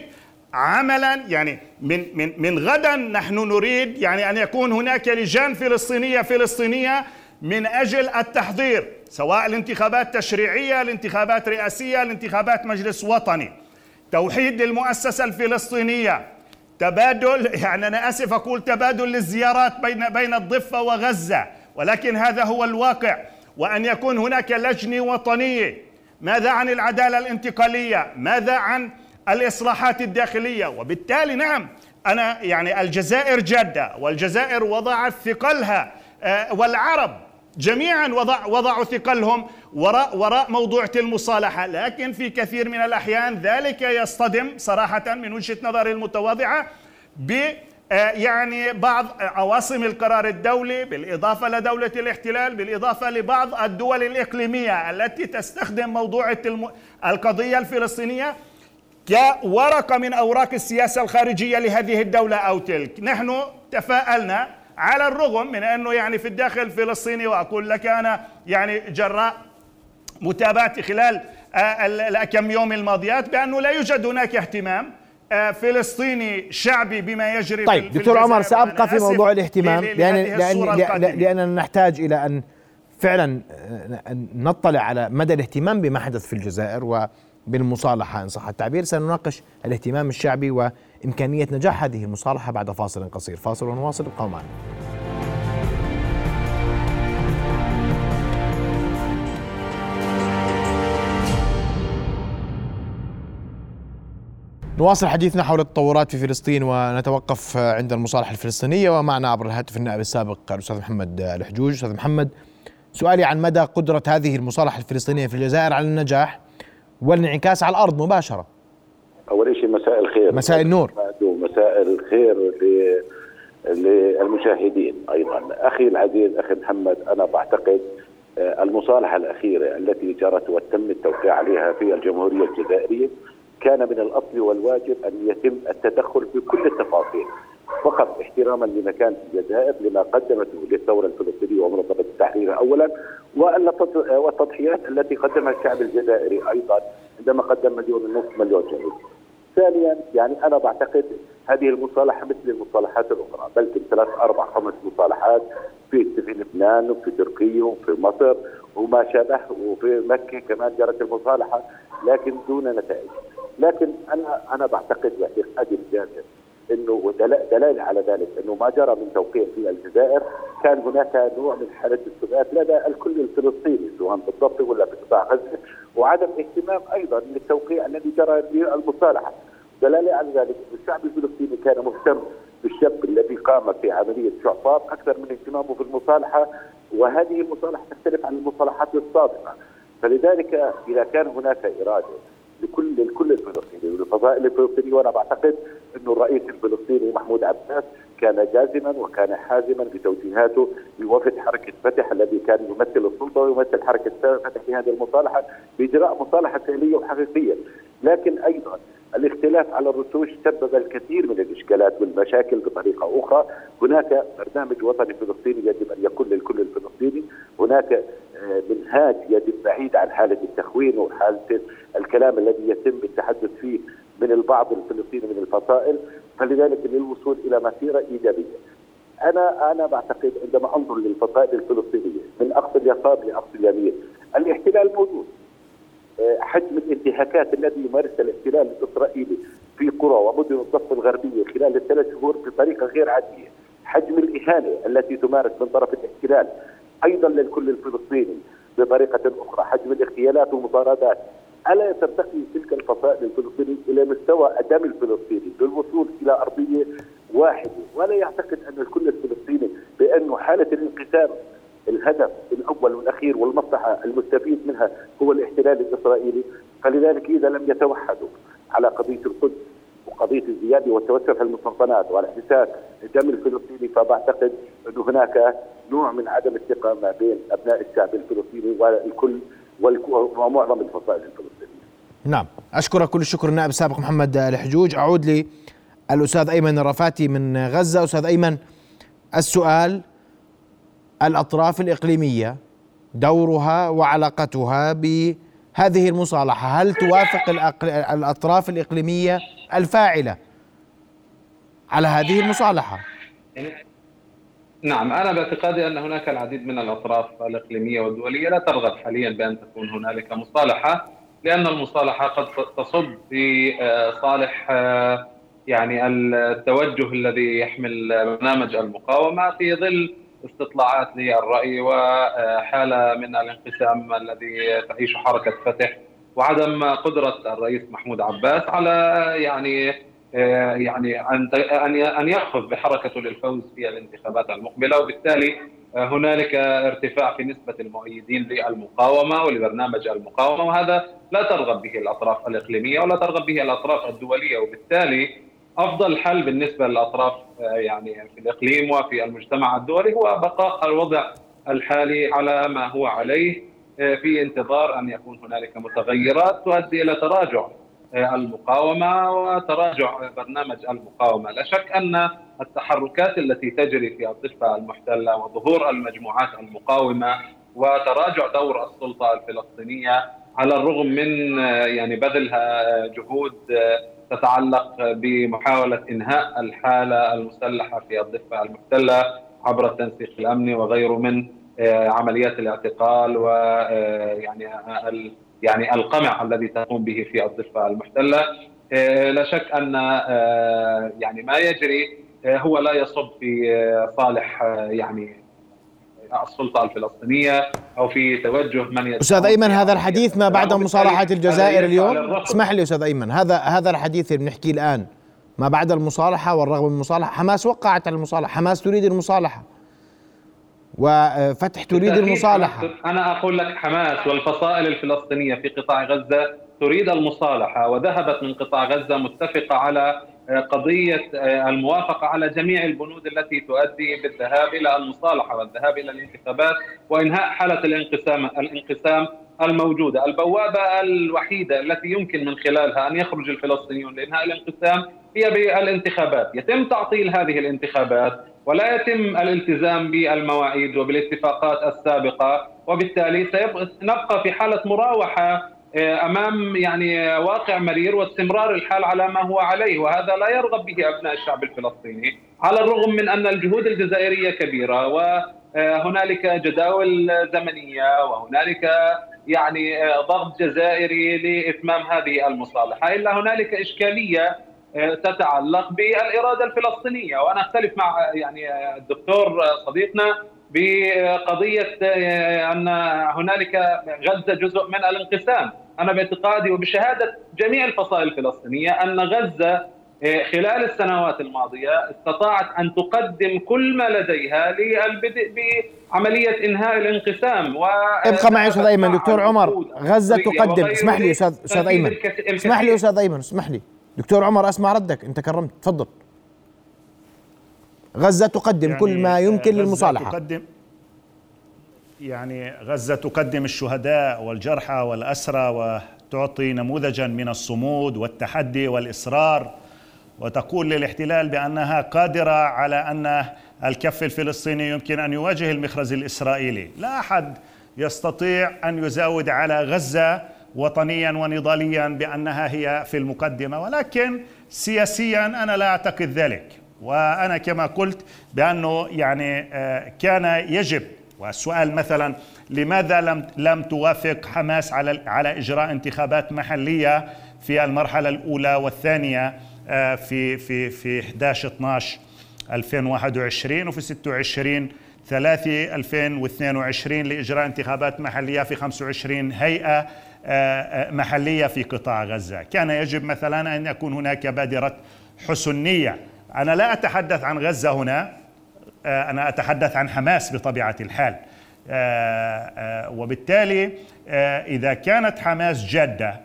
عملا يعني من من من غدا نحن نريد يعني أن يكون هناك لجان فلسطينية فلسطينية من أجل التحضير سواء الانتخابات تشريعية الانتخابات رئاسية الانتخابات مجلس وطني. توحيد للمؤسسة الفلسطينية. تبادل يعني أنا آسف أقول تبادل للزيارات بين بين الضفة وغزة ولكن هذا هو الواقع. وأن يكون هناك لجنة وطنية. ماذا عن العدالة الانتقالية؟ ماذا عن الإصلاحات الداخلية؟ وبالتالي نعم أنا يعني الجزائر جادة والجزائر وضعت ثقلها آه، والعرب جميعا وضع وضعوا ثقلهم وراء وراء موضوع المصالحة. لكن في كثير من الأحيان ذلك يصطدم صراحة من وجهة نظري المتواضعة ب آه، يعني بعض عواصم القرار الدولي بالإضافة لدولة الاحتلال بالإضافة لبعض الدول الإقليمية التي تستخدم موضوع القضية الفلسطينية كورقة من أوراق السياسة الخارجية لهذه الدولة أو تلك. نحن تفاءلنا على الرغم من أنه يعني في الداخل الفلسطيني وأقول لك أنا يعني جراء متابعتي خلال آه، الكم يوم الماضيات بأنه لا يوجد هناك اهتمام آه، فلسطيني شعبي بما يجري طيب في دكتور عمر سأبقى في موضوع الاهتمام لأن لأن لأننا نحتاج إلى أن فعلا آه، نطلع على مدى الاهتمام بما حدث في الجزائر و بالمصالحة إن صح التعبير سنناقش الاهتمام الشعبي وإمكانية نجاح هذه المصالحة بعد فاصل قصير. فاصل ونواصل ابقوا معنا. نواصل حديثنا حول التطورات في فلسطين ونتوقف عند المصالحة الفلسطينية. ومعنا عبر الهاتف النائب السابق الأستاذ محمد الحجوج. أستاذ محمد سؤالي عن مدى قدرة هذه المصالحة الفلسطينية في الجزائر على النجاح والانعكاس على الأرض مباشرة. مساء الخير. مساء النور. ومساء الخير للمشاهدين أيضا. أخي العزيز أخي محمد أنا بعتقد آه، المصالحة الأخيرة التي جرت وتم التوقيع عليها في الجمهورية الجزائرية كان من الأصل والواجب أن يتم التدخل في كل التفاصيل فقط احتراما لمكان الجزائر لما قدمته للثورة الفلسطينية ومنظمة التحرير اولا والتضحيات التي قدمها الشعب الجزائري أيضا عندما قدم مليون ونصف مليون شهيد. ثانيا يعني أنا بعتقد هذه المصالحة مثل المصالحات الأخرى بل ثلاث أربع خمس مصالحات في في لبنان وفي تركيا وفي مصر وما شابه وفي مكة كمان جرت المصالحة لكن دون نتائج. لكن أنا أنا بعتقد باعتقادي الجازم إنه دلائل على ذلك إنه ما جرى من توقيع في الجزائر كان هناك نوع من حالة الثبات لدى الكل الفلسطيني سواء بالضبط ولا في قطاع غزة وعدم اهتمام أيضا للتوقيع الذي جرى للمصالحة. دلاله على ذلك. الشعب الفلسطيني كان مهتم بالشاب الذي قام في عملية شعفاط أكثر من اهتمامه في المصالحة وهذه المصالحة تختلف عن المصالحات السابقة. فلذلك إذا كان هناك إرادة لكل الكل الفلسطيني وللفضائل الفلسطينيه وأنا بعتقد انه الرئيس الفلسطيني محمود عباس كان جازما وكان حازما بتوجيهاته لوفد حركة فتح الذي كان يمثل السلطة ويمثل حركة فتح في هذه المصالحة بإجراء مصالحة فعلية وحقيقية. لكن أيضا الاختلاف على الرتوش سبب الكثير من الإشكالات والمشاكل بطريقة أخرى، هناك برنامج وطني فلسطيني يجب أن يكون للكل الفلسطيني، هناك آه، منهاج يجب بعيد عن حالة التخوين وحالة الكلام الذي يتم التحدث فيه من البعض الفلسطيني من الفصائل، فلذلك للوصول إلى مسيرة إيجابية. أنا أنا بعتقد عندما أنظر للفصائل الفلسطينية من أقصى اليسار لأقصى اليمين، الاحتلال موجود. حجم الانتهاكات الذي يمارسها الاحتلال الإسرائيلي في قرى ومدن الضفة الغربية خلال الثلاث شهور بطريقة غير عادية، حجم الإهانة التي تمارس من طرف الاحتلال أيضا للكل الفلسطيني بطريقة أخرى، حجم الاغتيالات والمطاردات، ألا ترتقي تلك الفصائل الفلسطينية إلى مستوى الدم الفلسطيني للوصول إلى أرضية واحدة، ولا يعتقد أن الكل الفلسطيني بانه حالة الانقسام الهدف الأول والأخير والمصلحة المستفيد منها هو الاحتلال الإسرائيلي. فلذلك إذا لم يتوحدوا على قضية القدس وقضية الزيادة والتوسع في المستوطنات وعلى حساب الدم الفلسطيني فبعتقد انه هناك نوع من عدم الثقه ما بين أبناء الشعب الفلسطيني والكل ومعظم الفصائل الفلسطينية. نعم. اشكرك كل الشكر النائب السابق محمد الحجوج. أعود لي الاستاذ أيمن الرفاتي من غزة. أستاذ أيمن السؤال الأطراف الإقليمية دورها وعلاقتها بهذه المصالحة. هل توافق الأطراف الإقليمية الفاعلة على هذه المصالحة؟ نعم أنا باعتقادي أن هناك العديد من الأطراف الإقليمية والدولية لا ترغب حاليا بأن تكون هنالك مصالحة لأن المصالحة قد تصب في آه، صالح آه، يعني التوجه الذي يحمل برنامج المقاومة في ظل استطلاعات للرأي وحالة من الانقسام الذي تعيش حركة فتح وعدم قدرة الرئيس محمود عباس على يعني يعني أن أن ياخذ بحركته للفوز في الانتخابات المقبلة. وبالتالي هنالك ارتفاع في نسبة المؤيدين للمقاومة ولبرنامج المقاومة وهذا لا ترغب به الأطراف الإقليمية ولا ترغب به الأطراف الدولية. وبالتالي أفضل حل بالنسبة للأطراف آه، يعني في الإقليم وفي المجتمع الدولي هو بقاء الوضع الحالي على ما هو عليه آه، في انتظار أن يكون هنالك متغيرات تؤدي إلى تراجع آه، المقاومة وتراجع برنامج المقاومة، لا شك أن التحركات التي تجري في الضفة المحتلة وظهور المجموعات المقاومة وتراجع دور السلطة الفلسطينية على الرغم من يعني بذلها جهود تتعلق بمحاولة إنهاء الحالة المسلحة في الضفة المحتلة عبر التنسيق الأمني وغيره من آه، عمليات الاعتقال ويعني آه، يعني القمع الذي تقوم به في الضفة المحتلة. آه، لا شك أن يعني ما يجري هو لا يصب في صالح يعني السلطة الفلسطينية أو في توجه من أستاذ أيمن هذا الحديث ما بعد مصالحه الجزائر اليوم؟ اسمح لي أستاذ أيمن هذا هذا الحديث اللي بنحكيه الآن ما بعد المصالحة والرغم من المصالحة. حماس وقعت على المصالحة. حماس تريد المصالحة. وفتح تريد المصالحة. أنا أقول لك حماس والفصائل الفلسطينية في قطاع غزة تريد المصالحة وذهبت من قطاع غزة متفقة على قضية الموافقة على جميع البنود التي تؤدي بالذهاب إلى المصالحة والذهاب إلى الانتخابات وإنهاء حالة الانقسام الانقسام الموجودة. البوابة الوحيدة التي يمكن من خلالها أن يخرج الفلسطينيون لإنهاء الانقسام هي بالانتخابات. يتم تعطيل هذه الانتخابات ولا يتم الالتزام بالمواعيد وبالاتفاقات السابقة وبالتالي سنبقى في حالة مراوحة آه، أمام يعني واقع مرير واستمرار الحال على ما هو عليه وهذا لا يرغب به أبناء الشعب الفلسطيني على الرغم من أن الجهود الجزائرية كبيرة وهنالك جداول زمنية وهنالك يعني آه، ضغط جزائري لإتمام هذه المصالحة. إلا هنالك إشكالية آه، تتعلق بالإرادة الفلسطينية وأنا أختلف مع يعني الدكتور صديقنا بقضية أن هنالك غزة جزء من الانقسام. أنا باعتقادي وبشهادة جميع الفصائل الفلسطينية أن غزة آه، خلال السنوات الماضية استطاعت أن تقدم كل ما لديها للبدء بعملية إنهاء الانقسام و ابقى معي أستاذ أيمن. دكتور عمر غزة تقدم. اسمح لي أستاذ أستاذ أيمن. اسمح لي أستاذ أيمن. اسمح لي. دكتور عمر أسمع ردك. أنت كرمت. تفضل. غزة تقدم يعني كل ما يمكن للمصالحة. تقدم يعني غزة تقدم الشهداء والجرحى والأسرى وتعطي نموذجا من الصمود والتحدي والإصرار وتقول للاحتلال بأنها قادرة على أن الكف الفلسطيني يمكن أن يواجه المخرز الإسرائيلي. لا أحد يستطيع أن يزاود على غزة وطنيا ونضاليا بأنها هي في المقدمة ولكن سياسيا أنا لا أعتقد ذلك. وأنا كما قلت بأنه يعني آه، كان يجب والسؤال مثلا لماذا لم لم توافق حماس على على إجراء انتخابات محلية في المرحلة الأولى والثانية آه، في في في 11 12 2021 وفي 26 3 2022 لإجراء انتخابات محلية في 25 هيئة آه، آه، محلية في قطاع غزة، كان يجب مثلا أن يكون هناك بادرة حسنية، أنا لا أتحدث عن غزة هنا آه، أنا أتحدث عن حماس بطبيعة الحال. آه، آه، وبالتالي إذا كانت حماس جادة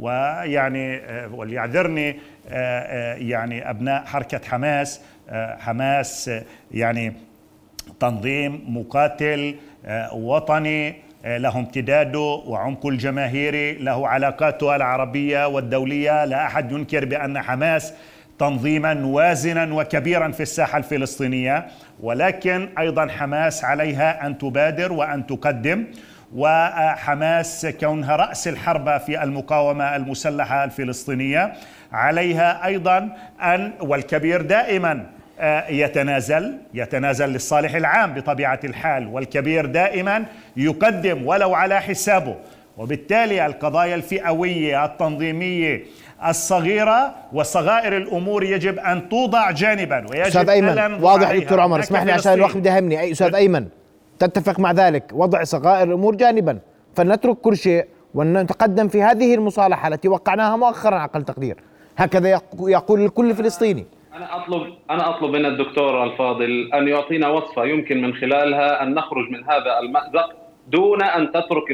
ويعني وليعذرني يعني أبناء حركة حماس حماس يعني تنظيم مقاتل وطني له امتداده وعمقه الجماهيري له علاقاته العربية والدولية لا أحد ينكر بأن حماس تنظيما وازنا وكبيرا في الساحة الفلسطينية ولكن أيضا حماس عليها أن تبادر وأن تقدم وحماس كونها رأس الحربه في المقاومة المسلحة الفلسطينية. عليها أيضا أن والكبير دائما آه، يتنازل يتنازل للصالح العام بطبيعة الحال والكبير دائما يقدم ولو على حسابه. وبالتالي القضايا الفئوية التنظيمية الصغيرة وصغائر الأمور يجب أن توضع جانبا ويجب أستاذ أيمن واضح دكتور عمر اسمح لي عشان الوقت بده يهمني أي أستاذ أيمن تتفق مع ذلك وضع صغائر الأمور جانبا. فلنترك كل شيء ونتقدم في هذه المصالحة التي وقعناها مؤخرا على أقل تقدير. هكذا يقول الكل فلسطيني أنا أطلب أنا أطلب من الدكتور الفاضل أن يعطينا وصفة يمكن من خلالها أن نخرج من هذا المأزق. دون أن تترك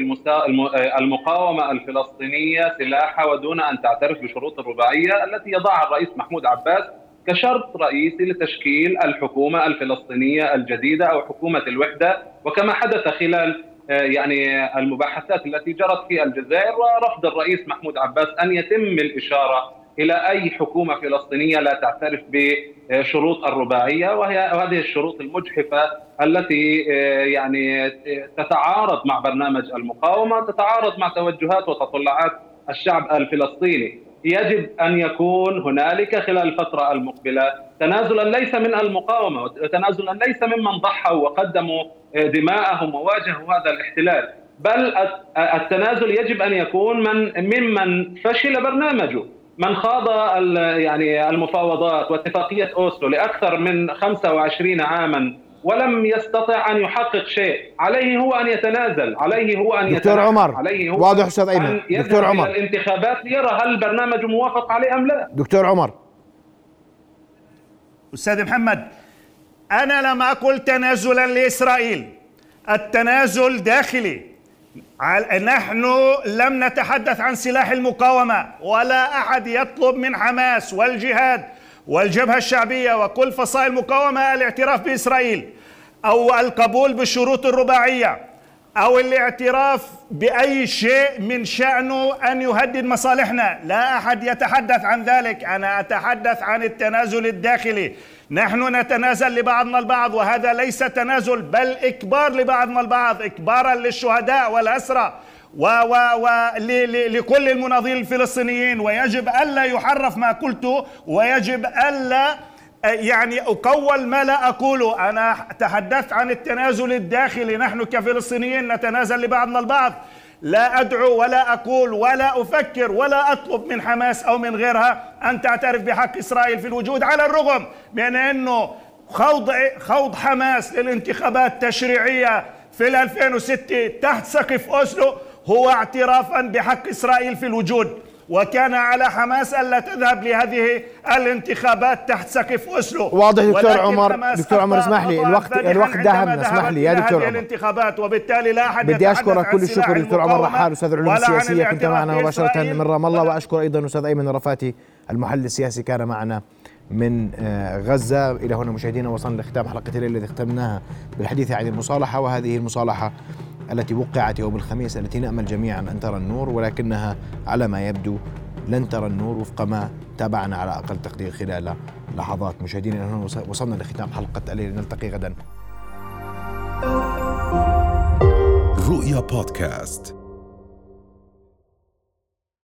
المقاومة الفلسطينية سلاحها ودون أن تعترف بشروط الرباعية التي يضعها الرئيس محمود عباس كشرط رئيسي لتشكيل الحكومة الفلسطينية الجديدة أو حكومة الوحدة. وكما حدث خلال آه، يعني المباحثات التي جرت في الجزائر ورفض الرئيس محمود عباس أن يتم الإشارة إلى أي حكومة فلسطينية لا تعترف بشروط الرباعية وهي هذه الشروط المجحفة التي آه، يعني تتعارض مع برنامج المقاومة، تتعارض مع توجهات وتطلعات الشعب الفلسطيني. يجب أن يكون هنالك خلال الفترة المقبلة تنازلا ليس من المقاومة وتنازلا ليس ممن ضحوا وقدموا آه، دماءهم وواجهوا هذا الاحتلال، بل التنازل يجب أن يكون من ممن فشل برنامجه من خاض يعني المفاوضات واتفاقية أوسلو لأكثر من 25 عاما ولم يستطع أن يحقق شيء، عليه هو أن يتنازل، عليه هو أن دكتور عمر عليه هو واضح أستاذ أيمن دكتور عمر. الانتخابات ليرى هل البرنامج موافق عليه أم لا. دكتور عمر. أستاذ محمد أنا لم أقل تنازلا لإسرائيل التنازل داخلي. نحن لم نتحدث عن سلاح المقاومة ولا أحد يطلب من حماس والجهاد والجبهة الشعبية وكل فصائل المقاومة الاعتراف بإسرائيل أو القبول بالشروط الرباعية. أو الاعتراف بأي شيء من شأنه أن يهدد مصالحنا. لا أحد يتحدث عن ذلك. أنا أتحدث عن التنازل الداخلي. نحن نتنازل لبعضنا البعض وهذا ليس تنازل بل إكبار لبعضنا البعض إكبارا للشهداء والأسرى و و و لكل المناضلين الفلسطينيين. ويجب ألا يحرف ما قلته ويجب ألا يعني أقول ما لا أقوله. أنا تحدثت عن التنازل الداخلي. نحن كفلسطينيين نتنازل لبعضنا البعض. لا أدعو ولا أقول ولا أفكر ولا أطلب من حماس أو من غيرها أن تعترف بحق إسرائيل في الوجود. على الرغم من أنه خوض خوض حماس للانتخابات التشريعية في 2006 تحت سقف أوسلو هو اعترافا بحق إسرائيل في الوجود. وكان على حماس ألا تذهب لهذه الانتخابات تحت سقف أسلو. واضح دكتور عمر دكتور عمر اسمح لي الوقت الوقت داهمنا اسمح لي يا دكتور عمر. الانتخابات وبالتالي لا أحد بدي أشكرك كل الشكر دكتور عمر رحال أستاذ العلوم السياسية. كنت معنا مباشرة. من رام الله وأشكر أيضا أستاذ أيمن الرفاتي المحلل السياسي كان معنا من آه، غزة. إلى هنا مشاهدينا وصلنا لختام حلقة الليلة التي ختمناها بالحديث عن المصالحة وهذه المصالحة التي وقعت يوم الخميس التي نأمل جميعا أن ترى النور ولكنها على ما يبدو لن ترى النور وفق ما تابعنا على أقل تقدير خلال لحظات. مشاهدينا هنا وصلنا لختام حلقة الليل. نلتقي غدا. رؤيا بودكاست.